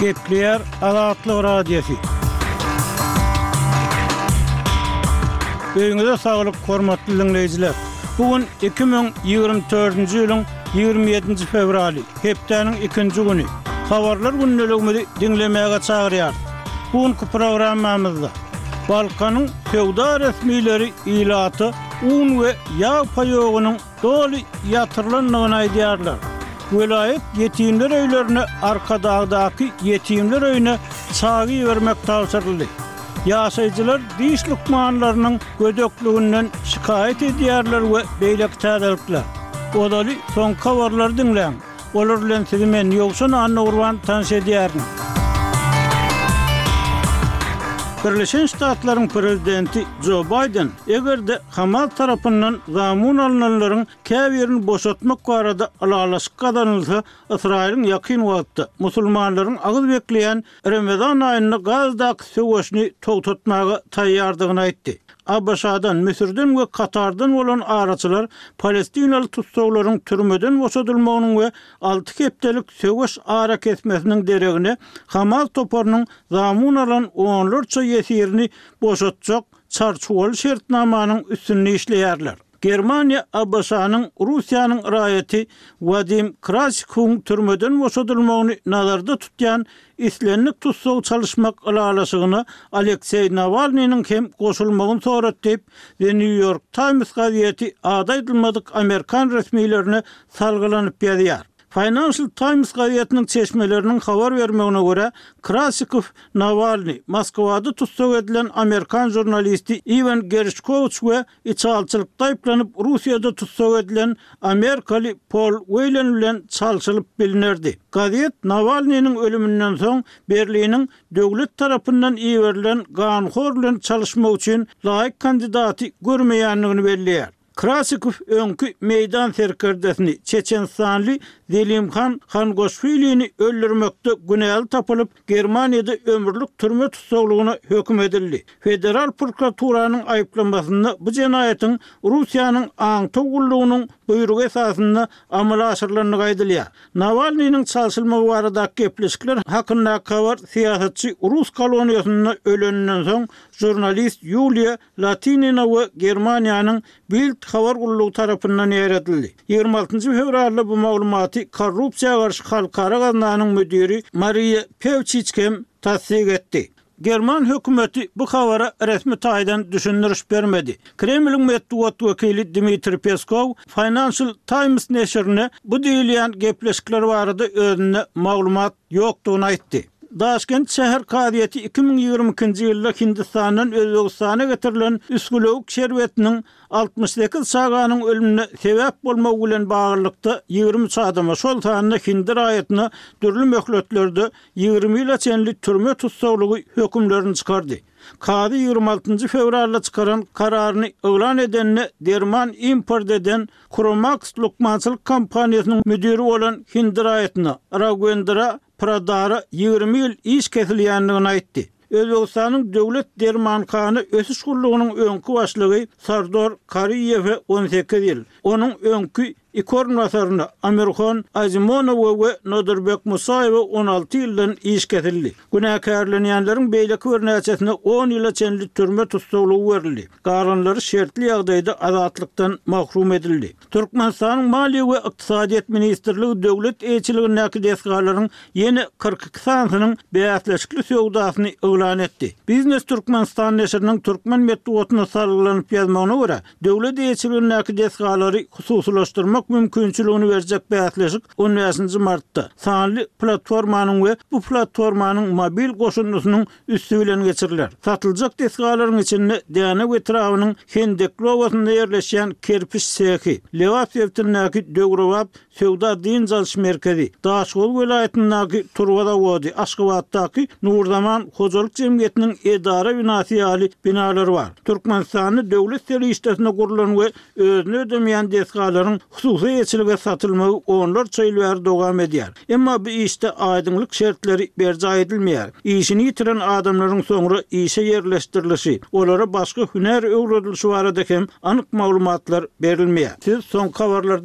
Gepleýär Azatlyk Radiosy. Öýüňize saglyk, hormatly diňleýjiler! Bu gün iki müň ýigrimi dördünji ýylyň ýigrimi ýedinji fewraly, hepdäniň ikinji güni. Habarlar gündeligimizi diňlemäge çagyrýarys. Bu günki programmamyzda Balkanyň söwda resmileri ilata un we ýag paýogynyň doly ýatyrylandygyny aýdýarlar. Welaýat ýetimler öýlerine Arkadagdaky ýetimler öýüne çagy ibermek tabşyryldy. Ýaşaýjylar diş lukmanlarynyň gödekliginden şikaýat edýärler we beýleki täzelikler. Ozaly soňky habarlary diňläň. Olar bilen sizi men, Ýowşan Annagurban tanyş edýärin. Birleşen Ştatlaryň prezidenti Jo Baýden, eger-de Hamas tarapyndan zamun alynanlaryň käbirini boşatmak barada ylalaşyk gazanylsa, Ysraýylyň ýakyn wagtda musulmanlaryň agyz bekleýän Remezan aýynda Gazdaky söweşini togtatmaga taýýardygyny aýtdy. ABŞ-dan, Müsürden we Katardan bolan araçylar palestinaly tussaglaryň türmeden boşadylmagynyň we alty hepdelik söweş arakesmesiniň deregine Hamas toparynyň zamun alan onlarça ýesirini boşatjak çarçuwaly şertnamanyň üstünde işleýärler. Germaniýa ABŞ-nyň Russiýanyň raýaty Wadim Krasikuň türmeden boşadylmagyny nazarda tutýan islendik tussag çalyşmak ylalaşygyna Alekseý Nawalnynyň hem goşulmagyny sorat diýip, The New York Times gazeti ady aýdylmadyk amerikan resmilerine salgylanyp ýazýar. Financial Times gazetiniň çeşmeleriniň habar bermegine görä, Krasikow Nawalny, Moskwada tussag edilen amerikan žurnalisti Iwan Gerşkowiç we Içalçylykda aýyplanyp Russiýada tussag edilen amerikaly Pol Weýlen bilen çalşylyp bilinerdi. Gazet Nawalnynyň ölüminden soň Berliniň döwlet tarapyndan iberilen ganhor bilen çalyşmak üçin laýyk kandidaty görmeýändigini belleýär. Krasikow öňki Meýdan serkerdesini, çeçenistanly Zelimhan Hangoşwilini öldürmekde günäli tapylyp, Germaniýada ömürlik türme tussaglygyna höküm edildi. Federal prokuraturanyň aýyplamasynda bu jenaýatyň Russiýanyň aňtaw gullugynyň buýrugy esasynda amala aşyrylandygy aýdylýar. Nawalnynyň çalşylmagy baradaky gepleşikler hakyndaky habar syýasatçy rus koloniýasynda öleninden soň žurnalist Ýuliýa Latinina we Germaniýanyň Bild habar gullugy tarapyndan ýaýradyldy. Ýigrimi altynjy fewralda bu maglumaty Korrupsiýa garşy halkara gaznanyň müdiri Mariýa Pewçiç hem tassyk etdi. German hökümeti bu habara resmi taýdan düşündiriş bermedi. Kremliň metbugat wekili Dmitriý Peskow Financial Times neşirine bu diýilýän gepleşikler barada özünde maglumat ýokdugyny aýtdy. Daşkent şäher kazyýeti iki müň ýigrimi ikinji ýylda Hindistandan Özbegistana getirilen üsgülewük şerbetiniň altmyş sekiz çaganyň ölümine sebäp bolmagy bilen baglylykda ýigrimi üç adama, şol sanda hindi raýatyna dürli möhletlerde ýigrimi ýyla çenli türme tussaglygy hökümlerini çykardy. Kazy ýigrimi altynjy fewralda çykaran kararyny yglan edende derman import eden Chromax lukmançylyk kompaniýasynyň müdiri bolan hindi raýatyna, Ragwendra Pradara ýigrimi ýyl iş kesilýändigini aýtdy. Özbegistanyň Döwlet dermanhana ösüş gullugynyň öňki başlygy Sardor Kariýewe on sekiz ýyl, onuň öňki iki orunbasaryna, Amirhon Azimonowa we Nodirbek Musaýewe on alty ýyldan iş kesildi. Günäkärlenýänleriň beýleki bir näçesine on ýyla çenli türme tussaglygy berildi, galanlary şertli ýagdaýda azatlykdan mahrum edildi. Türkmenistanyň Maliýe we ykdysadyýet ministrligi döwlet eýeçiligindäki desgalaryň ýene kyrk iki sanysynyň bäsleşikli söwdasyny yglan etdi. Biznes Türkmenistan neşiriniň türkmen metbugatyna salgylanyp ýazmagyna görä, Döwlet eýeçiligindäki desgalary hususylaşdyrmak mümkinçiligini berjek bäsleşik on bäşinji martda sanly platformanyň we bu platformanyň mobil goşundysynyň üsti bilen geçiriler. Satyljak desgalaryň içinde Dänew etrabynyň Hendekli obasynda ýerleşýän kerpiç sehi, lebap sebitindäki döwrebap Söwda-dynç alyş merkezi, Daşoguz welaýatyndaky Turba zawody, Aşgabatdaky Nurzaman hojalyk jemgyýetiniň edara binasy ýaly binalar bar. Türkmenistanda döwlet serişdesine gurlan we özüni ödemeýän desgalaryň hususy eýeçilige satylmagy onlarça ýyl bäri dowam edýär. Emma bu işde aýdyňlyk şertleri berjaý edilmeýär. Işini ýitiren adamlaryň soňra işe ýerleşdirilişi, olara başga hünär öwredilişi barada hem anyk maglumatlar berilmeýär. Siz soňky habarlardan